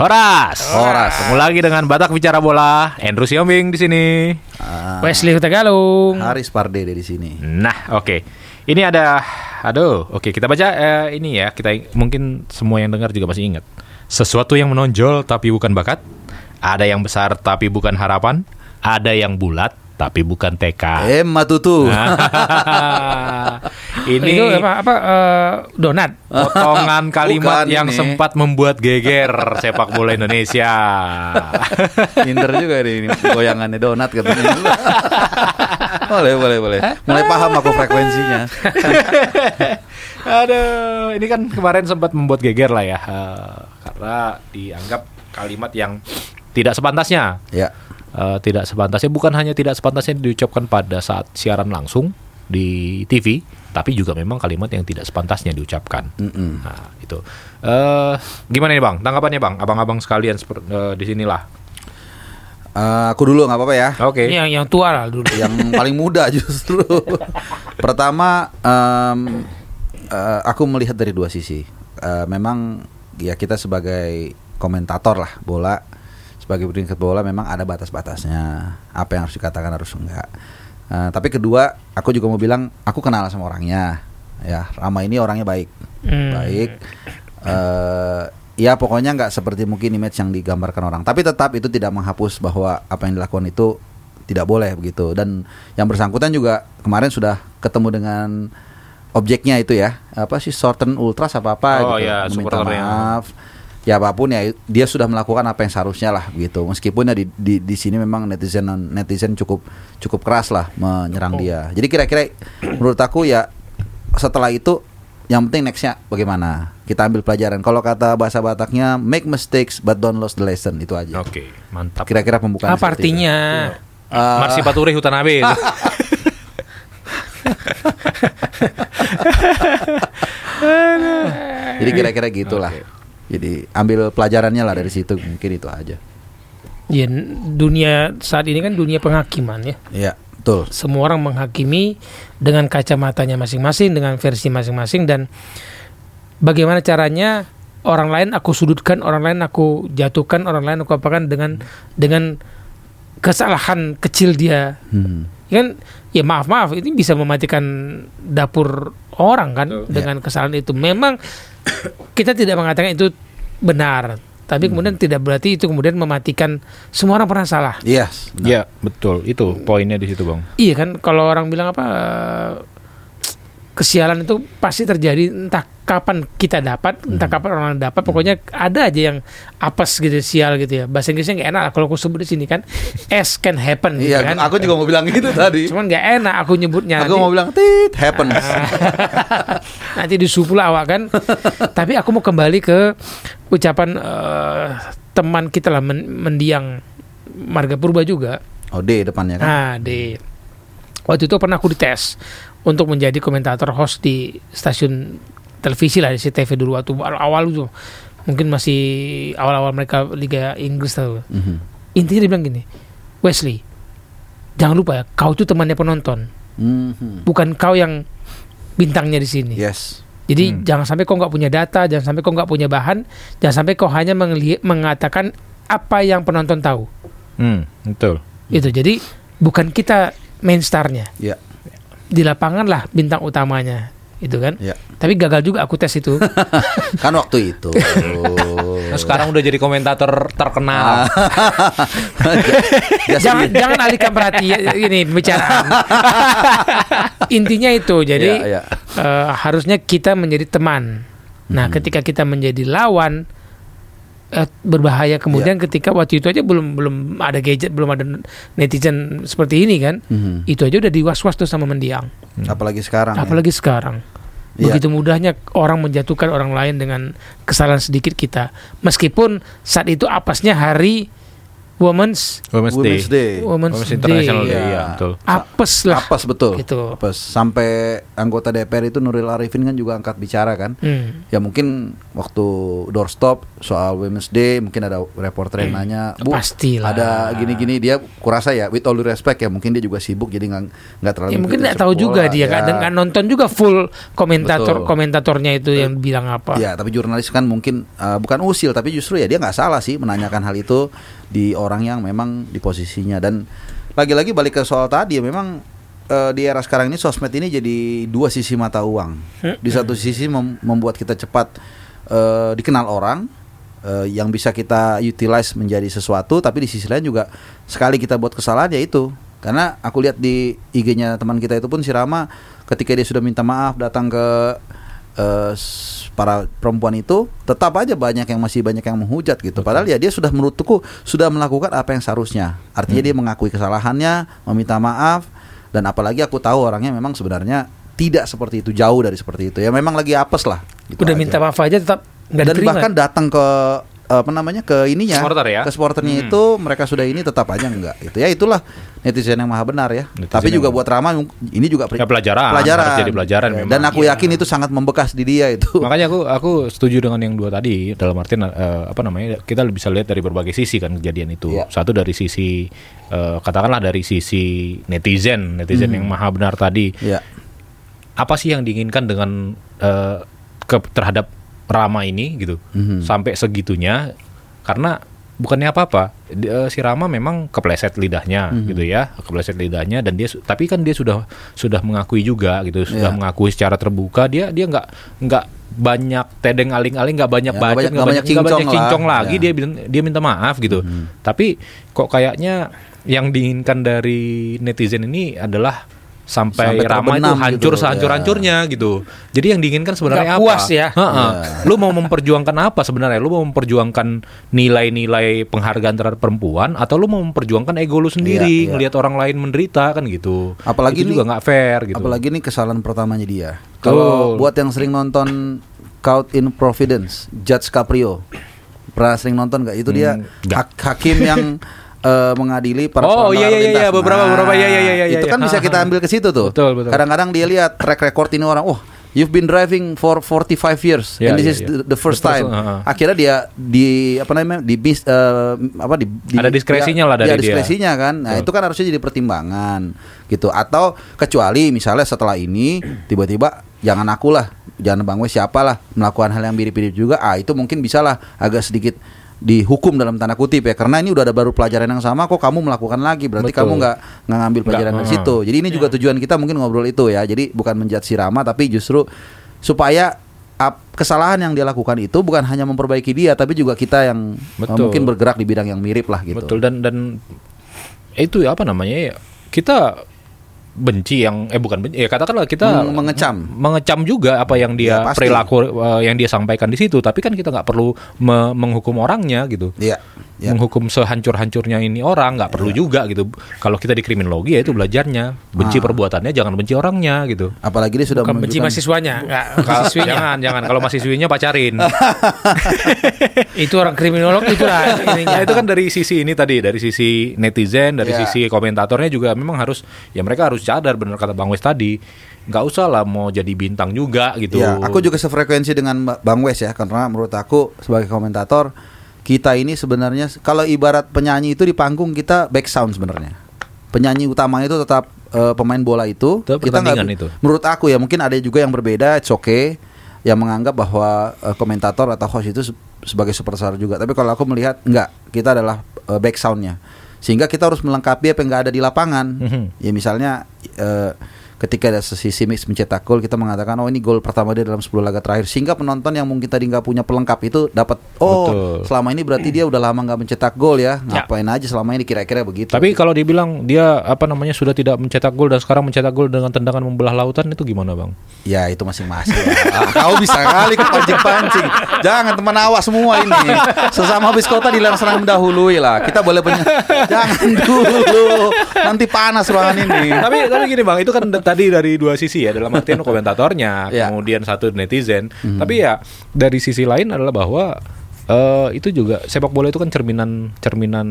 Horas. Horas. Ketemu lagi dengan Batak Bicara Bola. Andrew Siombing di sini. Ah, Wesley Tegalung. Haris Pardede di sini. Nah, oke. Ini ada aduh, oke kita baca eh, ini ya. Kita mungkin semua yang dengar juga masih ingat. Sesuatu yang menonjol tapi bukan bakat. Ada yang besar tapi bukan harapan. Ada yang bulat tapi bukan tekad. Eh, Matutu. Ini Itu apa apa eh, donat. potongan kalimat Bukan yang ini. sempat membuat geger sepak bola Indonesia. Minder juga nih ini goyangannya donat katanya. boleh, boleh, boleh. Mulai paham aku frekuensinya. Aduh, ini kan kemarin sempat membuat geger lah ya, eh, karena dianggap kalimat yang tidak sepantasnya. Ya. Eh, tidak sepantasnya bukan hanya tidak sepantasnya diucapkan pada saat siaran langsung di TV, tapi juga memang kalimat yang tidak sepantasnya diucapkan. Mm-mm. Nah, itu. Eh, gimana nih Bang? Tanggapannya Bang? Abang-abang sekalian eh, di sinilah. Eh, aku dulu nggak apa-apa ya. Oke. Yang yang tua lah dulu. yang paling muda justru. Pertama, em, eh, aku melihat dari dua sisi. Eh, memang ya kita sebagai komentator lah bola, sebagai peringkat bola memang ada batas-batasnya. Apa yang harus dikatakan harus enggak. Eh, tapi kedua, aku juga mau bilang aku kenal sama orangnya. Ya, Rama ini orangnya baik, Hmm. baik. eh ya pokoknya nggak seperti mungkin image yang digambarkan orang. Tapi tetap itu tidak menghapus bahwa apa yang dilakukan itu tidak boleh begitu. Dan yang bersangkutan juga kemarin sudah ketemu dengan objeknya itu ya, apa sih Sorten Ultras apa apa Oh, gitu, ya, meminta supporternya. maaf. Ya apa pun ya dia sudah melakukan apa yang seharusnya lah gitu. Meskipun ya di di, di sini memang netizen netizen cukup cukup keras lah menyerang dia. Jadi kira-kira menurut aku ya setelah itu yang penting nextnya bagaimana kita ambil pelajaran. Kalau kata bahasa Bataknya make mistakes but don't lose the lesson itu aja. Oke, mantap. Kira-kira pembukaan. Apa itu. artinya? Eh, Marsi Paturi Hutanabe. Jadi kira-kira gitulah. Oke. Jadi ambil pelajarannya lah dari situ mungkin itu aja. Ya, dunia saat ini kan dunia penghakiman ya. Iya, betul. Semua orang menghakimi dengan kacamatanya masing-masing, dengan versi masing-masing dan bagaimana caranya orang lain aku sudutkan, orang lain aku jatuhkan, orang lain aku apakan dengan dengan kesalahan kecil dia. Hmm. Kan ya maaf maaf ini bisa mematikan dapur orang kan Betul. dengan kesalahan itu. Memang kita tidak mengatakan itu benar, tapi kemudian tidak berarti itu kemudian mematikan semua orang pernah salah. Yes. Iya, betul. Itu poinnya di situ, Bang. Iya kan kalau orang bilang apa kesialan itu pasti terjadi entah kapan kita dapat, entah Hmm. kapan orang dapat, pokoknya ada aja yang apes gitu sial gitu ya. Bahasa Inggrisnya nggak enak kalau aku sebut di sini kan. S can happen gitu Iya, kan. aku juga mau bilang gitu tadi. Cuman nggak enak aku nyebutnya. Aku nanti- mau bilang tit happens. nanti disupu awak kan. Tapi aku mau kembali ke ucapan eh, teman kita lah men- mendiang Marga Purba juga. Oh, D depannya kan. Nah, di waktu itu pernah aku dites untuk menjadi komentator host di stasiun televisi lah di CTV dulu waktu awal itu mungkin masih awal-awal mereka Liga Inggris tahu. Mhm. Intinya dia bilang gini, Wesley, jangan lupa ya, kau itu temannya penonton, Mhm. bukan kau yang bintangnya di sini. Yes. Jadi Hmm. jangan sampai kau nggak punya data, jangan sampai kau nggak punya bahan, jangan sampai kau hanya mengatakan apa yang penonton tahu. Hmm, betul. Itu jadi bukan kita main starnya. Ya. Di lapangan lah bintang utamanya, itu kan. Ya. Tapi gagal juga aku tes itu. Kan waktu itu. Nah, sekarang udah jadi komentator terkenal. Ya, jangan sedih. jangan alihkan perhatian ini pembicaraan. Intinya itu. Jadi Ya, ya. eh, harusnya kita menjadi teman. Nah, Hmm. ketika kita menjadi lawan eh, berbahaya kemudian Ya. ketika waktu itu aja belum belum ada gadget, belum ada netizen seperti ini kan. Mhm. Itu aja udah diwas-was tuh sama mendiang. Apalagi sekarang. ya. Apalagi sekarang. Iya. Begitu mudahnya orang menjatuhkan orang lain dengan kesalahan sedikit kita. Meskipun saat itu apesnya hari Women's Women's, Women's Day. Women's, Women's International Day. Day, Iya. ya, betul. Apes lah. Apes betul. Gitu. Apes. Sampai anggota DPR itu Nuril Arifin kan juga angkat bicara kan. Hmm. Ya mungkin waktu doorstop soal Women's Day mungkin ada reporter yang nanya, Bu, Pastilah. ada gini-gini dia kurasa ya with all due respect ya mungkin dia juga sibuk jadi nggak nggak terlalu Ya mungkin nggak tahu juga bola, dia ya. kan nggak nonton juga full komentator Betul. komentatornya itu yang bilang apa. Ya, tapi jurnalis kan mungkin uh, bukan usil, tapi justru ya dia nggak salah sih menanyakan hal itu di orang yang memang di posisinya dan lagi-lagi balik ke soal tadi memang uh, di era sekarang ini sosmed ini jadi dua sisi mata uang. Di satu sisi mem- membuat kita cepat uh, dikenal orang uh, yang bisa kita utilize menjadi sesuatu, tapi di sisi lain juga sekali kita buat kesalahan ya itu. Karena aku lihat di IG-nya teman kita itu pun si Rama ketika dia sudah minta maaf datang ke eh, para perempuan itu tetap aja banyak yang masih banyak yang menghujat gitu. Padahal ya dia sudah menurutku sudah melakukan apa yang seharusnya. Artinya dia mengakui kesalahannya, meminta maaf dan apalagi aku tahu orangnya memang sebenarnya tidak seperti itu, jauh dari seperti itu. Ya memang lagi apes lah. gitu Udah aja. minta maaf aja tetap dan diterima. bahkan datang ke apa namanya ke ininya Supporter ya? ke supporternya Hmm. itu mereka sudah ini tetap aja enggak gitu ya itulah netizen yang maha benar ya Netizen tapi juga buat Rama ini juga Ya, pelajaran, harus jadi pelajaran Ya, memang. dan aku Iya. yakin itu sangat membekas di dia itu Makanya aku aku setuju dengan yang dua tadi dalam artian eh, apa namanya kita bisa lihat dari berbagai sisi kan kejadian itu. Iya. Satu dari sisi eh, katakanlah dari sisi netizen, netizen yang maha benar tadi. ya Apa sih yang diinginkan dengan eh, ke terhadap Rama ini gitu. Mhm. Sampai segitunya karena bukannya apa-apa. Eh, si Rama memang kepleset lidahnya Mhm. gitu ya, kepleset lidahnya dan dia tapi kan dia sudah sudah mengakui juga gitu, sudah Iya. mengakui secara terbuka dia dia nggak nggak banyak tedeng aling-aling nggak banyak Ya, banyak- nggak banyak, banyak nggak banyak cincong lah. cincong lagi Ya. Dia dia minta maaf gitu tapi kok kayaknya yang diinginkan dari netizen ini adalah sampai, Sampai Rama itu hancur gitu, sehancur-hancurnya gitu jadi yang diinginkan sebenarnya Nggak apa puas ya. Ha-ha. Ya. lu mau memperjuangkan apa sebenarnya lu mau memperjuangkan nilai-nilai penghargaan terhadap perempuan atau lu mau memperjuangkan ego lu sendiri Iya, iya. ngelihat orang lain menderita kan gitu Apalagi itu ini- juga nggak fair gitu apalagi ini kesalahan pertamanya dia kalau buat yang sering nonton Caught in Providence Judge Caprio pernah sering nonton nggak itu dia Hmm, nggak. hak- hakim yang eh, mengadili para Oh, pelanggar iya, iya, iya, beberapa- beberapa, iya, iya, iya, itu iya. kan bisa Ha, kita ambil ke situ tuh Betul, betul. kadang-kadang dia lihat track record ini orang oh You've been driving for 45 years Iya, and this iya, is iya. the, the first The time. uh-uh. Akhirnya dia di apa namanya di bis eh, apa di, di- Ada diskresinya lah dari ya, dia. diskresinya kan. Nah, Betul. itu kan harusnya jadi pertimbangan gitu. Atau kecuali misalnya setelah ini tiba-tiba jangan aku lah, jangan Bang Wes siapa lah melakukan hal yang mirip-mirip juga. Ah, itu mungkin bisa lah agak sedikit dihukum dalam tanda kutip ya. Karena ini udah ada baru pelajaran yang sama kok kamu melakukan lagi? Berarti Betul. kamu nggak ngambil pelajaran dari situ. Jadi ini juga tujuan kita mungkin ngobrol itu ya. Jadi bukan menjat si Rama tapi justru supaya kesalahan yang dia lakukan itu bukan hanya memperbaiki dia tapi juga kita yang uh, Betul. mungkin bergerak di bidang yang mirip lah gitu. Betul. Dan dan itu apa namanya ya kita benci yang eh bukan benci ya katakanlah kita Meng- mengecam. mengecam juga apa yang dia Ya, pasti. perilaku eh, yang dia sampaikan di situ tapi kan kita nggak perlu me- menghukum orangnya gitu Iya. Ya. menghukum sehancur-hancurnya ini orang nggak perlu juga gitu kalau kita di kriminologi ya itu belajarnya benci Ah. perbuatannya jangan benci orangnya gitu apalagi dia sudah Bukan benci mahasiswanya, enggak Kalau- mahasiswinya. jangan jangan kalau mahasiswinya pacarin itu orang kriminolog itulah ininya. Ya itu kan dari sisi ini tadi, dari sisi netizen, dari Ya. sisi komentatornya juga memang harus ya mereka harus sadar benar kata Bang Wes tadi. nggak usah lah mau jadi bintang juga gitu. Ya, aku juga sefrekuensi dengan Mbak- Bang Wes ya, karena menurut aku sebagai komentator kita ini sebenarnya kalau ibarat penyanyi itu di panggung kita back sound sebenarnya. Penyanyi utama itu tetap eh, pemain bola itu. Itu kita pertandingan itu. Menurut aku ya mungkin ada juga yang berbeda, it's okay yang menganggap bahwa eh, komentator atau host itu se- sebagai superstar juga. Tapi kalau aku melihat enggak, kita adalah eh, back soundnya. Sehingga kita harus melengkapi apa yang nggak ada di lapangan. Mhm. Ya misalnya eh, ketika ada sisi mix mencetak gol kita mengatakan oh ini gol pertama dia dalam 10 laga terakhir. Sehingga penonton yang mungkin tadi nggak punya pelengkap itu dapat oh Betul. selama ini berarti dia udah lama nggak mencetak gol ya. Ya. ngapain aja selama ini kira-kira begitu. Tapi kalau dibilang dia apa namanya sudah tidak mencetak gol dan sekarang mencetak gol dengan tendangan membelah lautan itu gimana bang? ya itu masing-masing. Ah, kau bisa kali kepancing-pancing. Jangan teman awas semua ini. Sesama habis kota dilarang serang mendahului lah. Kita boleh punya jangan dulu. Nanti panas ruangan ini. Tapi tapi gini bang itu kan tadi dari dua sisi ya dalam artian komentatornya Ya. kemudian satu netizen tapi ya dari sisi lain adalah bahwa eh, itu juga sepak bola itu kan cerminan cerminan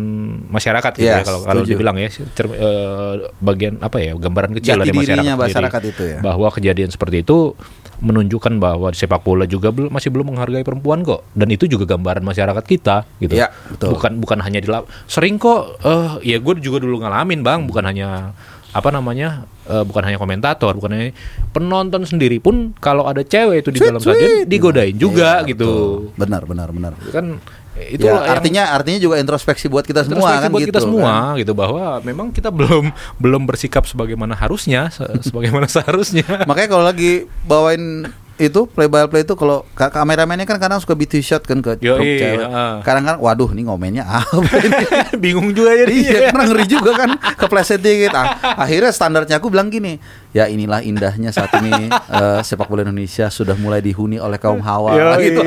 masyarakat gitu Iya, ya kalau kalau setuju. dibilang ya cer- eh, bagian apa ya gambaran kecil Jati dari masyarakat, masyarakat itu ya. bahwa kejadian seperti itu menunjukkan bahwa sepak bola juga belum masih belum menghargai perempuan kok dan itu juga gambaran masyarakat kita gitu Iya, betul. bukan bukan hanya di sering kok eh ya gue juga dulu ngalamin bang bukan hanya apa namanya eh, bukan hanya komentator bukan hanya penonton sendiri pun kalau ada cewek itu di dalam stadion digodain juga Iya, gitu betul. Benar, benar, benar. kan itu Ya, artinya artinya juga introspeksi buat kita semua kan buat gitu. kita semua kan. gitu bahwa memang kita belum belum bersikap sebagaimana harusnya se- sebagaimana seharusnya Makanya kalau lagi bawain itu play by play itu kalau ka- kameramennya kan kadang suka beat shot kan ke Yoi, ke cewek. heeh. Kadang-kadang waduh nih ngomennya apa ini? bingung juga jadi iya, karena ngeri juga kan kepleset dikit. Ah, akhirnya standarnya aku bilang gini, ya inilah indahnya saat ini eh, sepak bola Indonesia sudah mulai dihuni oleh kaum hawa Yoi. gitu.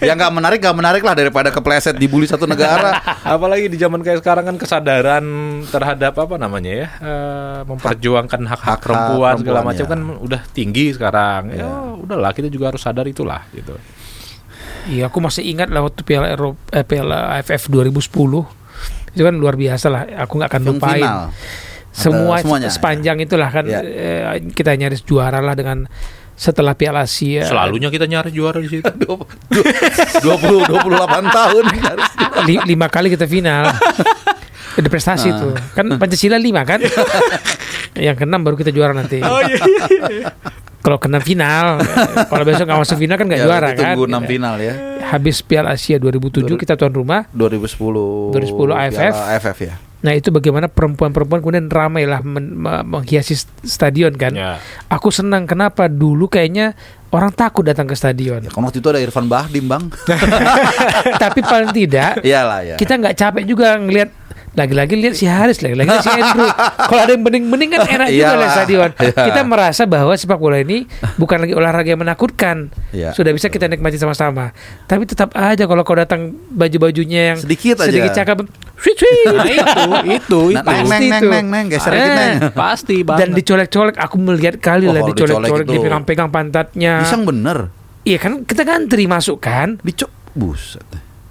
ya nggak menarik, nggak menarik lah daripada kepleset dibully satu negara. apalagi di zaman kayak sekarang kan kesadaran terhadap apa namanya ya eh, memperjuangkan hak-hak perempuan segala macam ya. kan udah tinggi sekarang Ya. ya udahlah kita juga harus sadar itulah gitu Iya, aku masih ingat lah waktu Piala Eropa, eh, Piala AFF 2010 itu kan luar biasa lah. Aku nggak akan lupain. final. Semua semuanya, sepanjang itulah kan Iya. eh, kita nyaris juara lah dengan setelah Piala Asia. selalunya kita nyari juara di situ 20 28 tahun lima kali kita final. Ada prestasi Ah. tuh. Kan Pancasila lima kan? Yang keenam baru kita juara nanti. oh iya Kalau kena final, kalau besok nggak masuk final kan nggak Ya, juara kan? Tunggu 6 Gitu. final ya. Habis Piala Asia 2007 kita tuan rumah. 2010 2010 AFF. Piala AFF ya. Nah itu bagaimana perempuan-perempuan kemudian ramai lah men- me- menghiasi st- stadion kan. Ya. Aku senang kenapa dulu kayaknya orang takut datang ke stadion. Ya, kan waktu itu ada Irfan Bahdim, Bang. Tapi paling tidak Iyalah ya. kita nggak capek juga ngelihat lagi-lagi lihat si Haris lagi-lagi si Andrew. Kalau ada yang bening-bening kan enak juga Iyalah. lihat stadion. Iya. Kita merasa bahwa sepak bola ini bukan lagi olahraga yang menakutkan. Iya, Sudah bisa kita nikmati sama-sama. Tapi tetap aja kalau kau datang baju-bajunya yang Sedikit aja. sedikit cakep, sweet sweet. nah itu itu itu neng, neng, Pasti neng, itu. neng, neng, geser Eh, neng. pasti Dan banget dicolek-colek aku melihat kali Oh, lah dicolek-colek, dipegang-pegang pantatnya. Bisa bener. Iya kan kita ngantri masuk kan. Dicok buset.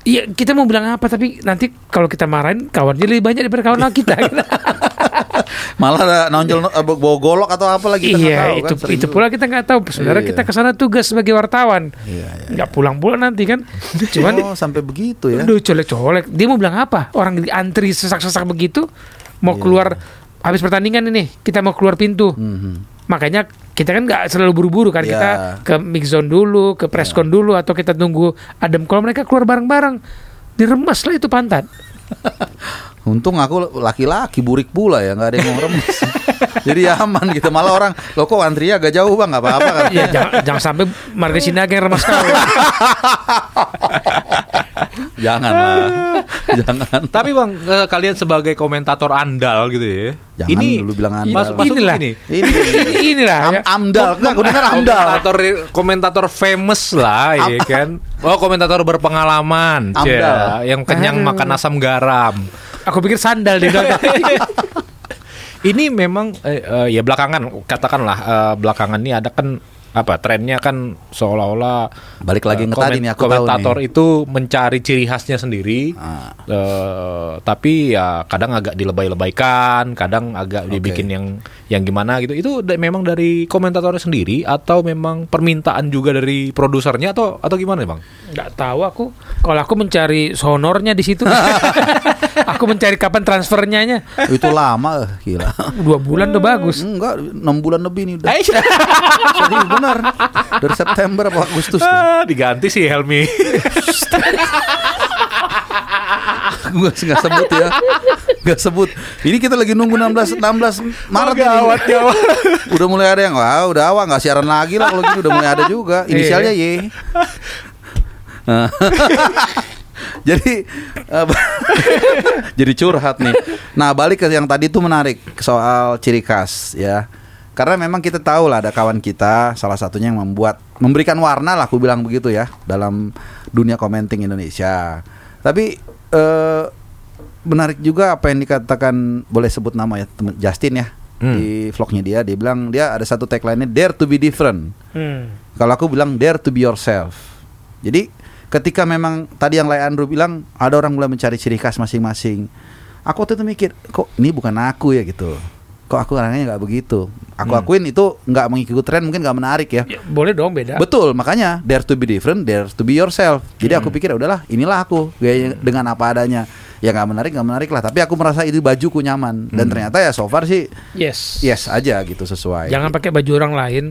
Iya kita mau bilang apa tapi nanti kalau kita marahin kawannya lebih banyak daripada kawan kita. Malah nonjol eh, bawa golok atau apa lagi iya tahu itu kan, itu pula kita nggak tahu. Sebenarnya Iya. kita ke sana tugas sebagai wartawan. Iya, iya. Pulang-pulang nanti kan. Cuman oh, sampai begitu ya. Aduh colek-colek Dia mau bilang apa Orang antri sesak-sesak begitu Mau Iya. keluar Habis pertandingan ini Kita mau keluar pintu Mhm. Makanya kita kan nggak selalu buru-buru kan Iya. Kita ke mix zone dulu Ke presscon dulu Atau kita tunggu adem Kalau mereka keluar bareng-bareng Diremas lah itu pantat Untung aku laki-laki burik pula ya, nggak ada yang mau remes. Jadi aman gitu. Malah orang, lo kok antri agak jauh bang, nggak apa-apa kan? Ya jangan, jangan sampai Marga Sinaga yang remas kau Jangan lah, jangan. tapi bang eh, kalian sebagai komentator andal gitu ya Jangan ini dulu bilang andal. mas, masuk Inilah. ini Ini Inilah am ya. amdal, nggak, aku dengar amdal. komentator komentator famous lah ya kan oh komentator berpengalaman Amdal. Yang kenyang makan asam garam Aku pikir sandal bilang. ini memang eh, eh, ya belakangan katakanlah eh, belakangan ini ada kan apa trennya kan seolah-olah Balik lagi eh, ngetadi nih, aku tahu komentator nih. itu mencari ciri khasnya sendiri Ah. Eh, tapi ya kadang agak dilebay-lebaykan kadang agak Oke. dibikin yang yang gimana gitu itu da- memang dari komentatornya sendiri atau memang permintaan juga dari produsernya atau atau gimana bang Nggak tahu aku. Kalau aku mencari sonornya di situ. aku mencari kapan transfernya nya. Itu lama, eh, gila. Dua bulan udah bagus. Enggak, enam bulan lebih nih udah. Serius benar. Dari September apa Agustus? tuh. ah, diganti sih Helmi Gue nggak sebut ya, nggak sebut. Ini kita lagi nunggu 16 16 Maret ini. gawat gawat Udah mulai ada yang wah udah awal nggak siaran lagi lah kalau gitu udah mulai ada juga. Inisialnya Y. Jadi jadi curhat nih. Nah balik ke yang tadi tuh menarik soal ciri khas ya. Karena memang kita tahu lah ada kawan kita salah satunya yang membuat memberikan warna lah aku bilang begitu ya dalam dunia commenting Indonesia. Tapi eh, menarik juga apa yang dikatakan boleh sebut nama ya temen Justin ya Hmm. di vlognya dia dia bilang dia ada satu tagline-nya dare to be different. Hmm. Kalau aku bilang dare to be yourself. Jadi ketika memang tadi yang Leandro bilang ada orang mulai mencari ciri khas masing-masing. Aku waktu itu mikir, kok ini bukan aku ya gitu. Kok aku orangnya nggak begitu. Aku Hmm. akuin itu nggak mengikuti tren mungkin nggak menarik ya. Ya, boleh dong beda. Betul, makanya dare to be different, dare to be yourself. Jadi Hmm. aku pikir "Ya udahlah, inilah aku gaya dengan apa adanya. Ya nggak menarik, nggak menarik lah. Tapi aku merasa itu bajuku nyaman dan Hmm. ternyata ya so far sih Yes. yes aja gitu sesuai. Jangan pakai baju orang lain.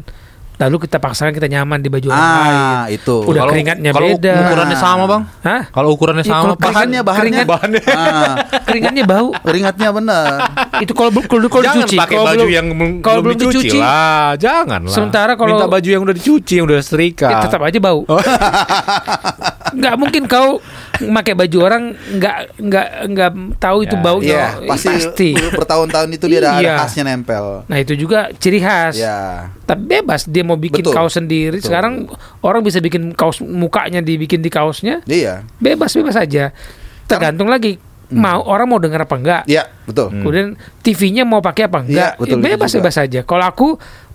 Lalu kita paksakan kita nyaman di baju orang lain. ah itu. Udah Kalau- keringatnya kalau beda. ukurannya sama, Bang? Hah? Kalau ukurannya Iya, sama, bahannya bahannya keringat- Ah, Keringatnya bau. keringatnya bener. Itu kalau belum kalau kalau Jangan dicuci. pakai Kalau baju belum- yang belum, kalau belum belum dicuci dicuci. lah, jangan lah. Sementara kalau- minta baju yang udah dicuci, yang udah setrika. Ya, tetap aja bau. Nggak mungkin kau pakai baju orang nggak nggak nggak tahu itu Ya, baunya. Iya, pasti, bertahun-tahun itu dia ada, ada Iya. khasnya nempel. Nah itu juga ciri khas. Ya. Tapi bebas dia mau bikin Betul. kaos sendiri. Betul. Sekarang orang bisa bikin kaos mukanya dibikin di kaosnya. Iya. Bebas bebas aja. Tergantung lagi mau orang mau dengar apa enggak. Iya, betul. Kemudian TV-nya mau pakai apa enggak? Iya, betul, Ya, bebas itu juga. bebas saja. Kalau aku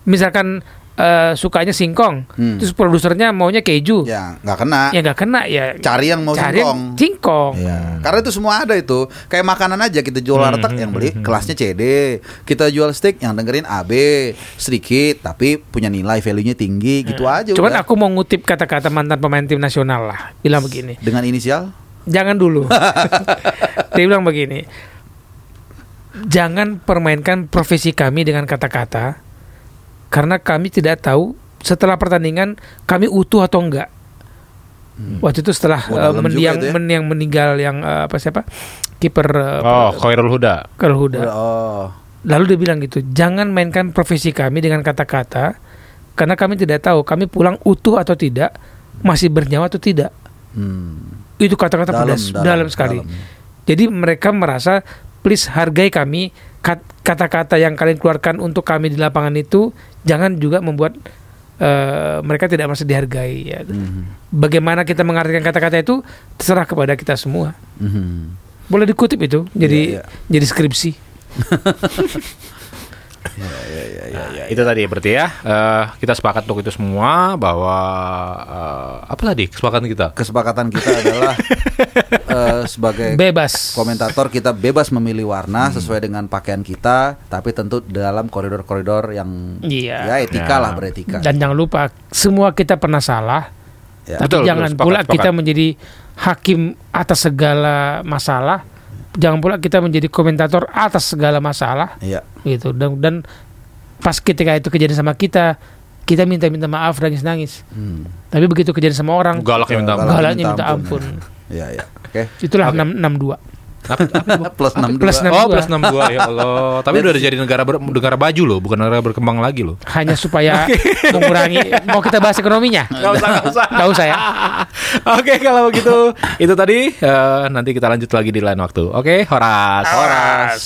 misalkan eh, sukanya singkong, Hmm. terus produsernya maunya keju, Ya, nggak kena. ya nggak kena ya. Cari yang mau cari singkong. yang singkong. Iya. Karena itu semua ada itu. Kayak makanan aja kita jual Hmm, warteg yang beli kelasnya CD. Kita jual steak yang dengerin AB sedikit tapi punya nilai value-nya tinggi gitu aja. Hmm. Cuman udah. aku mau ngutip kata-kata mantan pemain tim nasional lah. Bilang begini. dengan inisial Jangan dulu. Dia bilang begini. Jangan permainkan profesi kami dengan kata-kata karena kami tidak tahu setelah pertandingan kami utuh atau enggak. Waktu itu setelah Oh, eh, mendiang itu ya. men- yang meninggal yang eh, apa siapa? kiper eh, Oh, Khairul Huda. Kerhuda. Oh. Lalu dia bilang gitu, jangan mainkan profesi kami dengan kata-kata karena kami tidak tahu kami pulang utuh atau tidak, masih bernyawa atau tidak. Hmm. Itu kata-kata pedas, dalam, dalam, sekali. dalam. Jadi mereka merasa please hargai kami kata-kata yang kalian keluarkan untuk kami di lapangan itu jangan juga membuat eh, mereka tidak merasa dihargai. Ya. Mhm. Bagaimana kita mengartikan kata-kata itu terserah kepada kita semua. Mhm. Boleh dikutip itu jadi Iya, iya. jadi skripsi. Nah, itu tadi berarti ya eh, kita sepakat untuk itu semua bahwa eh, apa tadi kesepakatan kita? Kesepakatan kita adalah eh, sebagai Bebas. komentator kita bebas memilih warna sesuai dengan pakaian kita, tapi tentu dalam koridor-koridor yang Iya. ya etika Ya. lah beretika. Dan jangan lupa semua kita pernah salah. Ya. Tapi Betul, jangan betul, sepakat, pula sepakat. kita menjadi hakim atas segala masalah. Jangan pula kita menjadi komentator atas segala masalah Iya. gitu. Dan, dan pas ketika itu kejadian sama kita, kita minta-minta maaf nangis-nangis. Hmm. Tapi begitu kejadian sama orang, Galaknya minta Galak. ampun. galaknya minta ampun. Iya, iya. Oke. Itulah Oke. 662. Plus 62. Plus enam- Oh, dua. plus 62 ya Allah. Tapi udah jadi negara ber- negara baju loh, bukan negara berkembang lagi loh. Hanya supaya mengurangi. Mau kita bahas ekonominya? Gak usah, gak usah. Gak usah ya. Oke, kalau begitu itu tadi eh, nanti kita lanjut lagi di lain waktu. Oke, horas. Horas.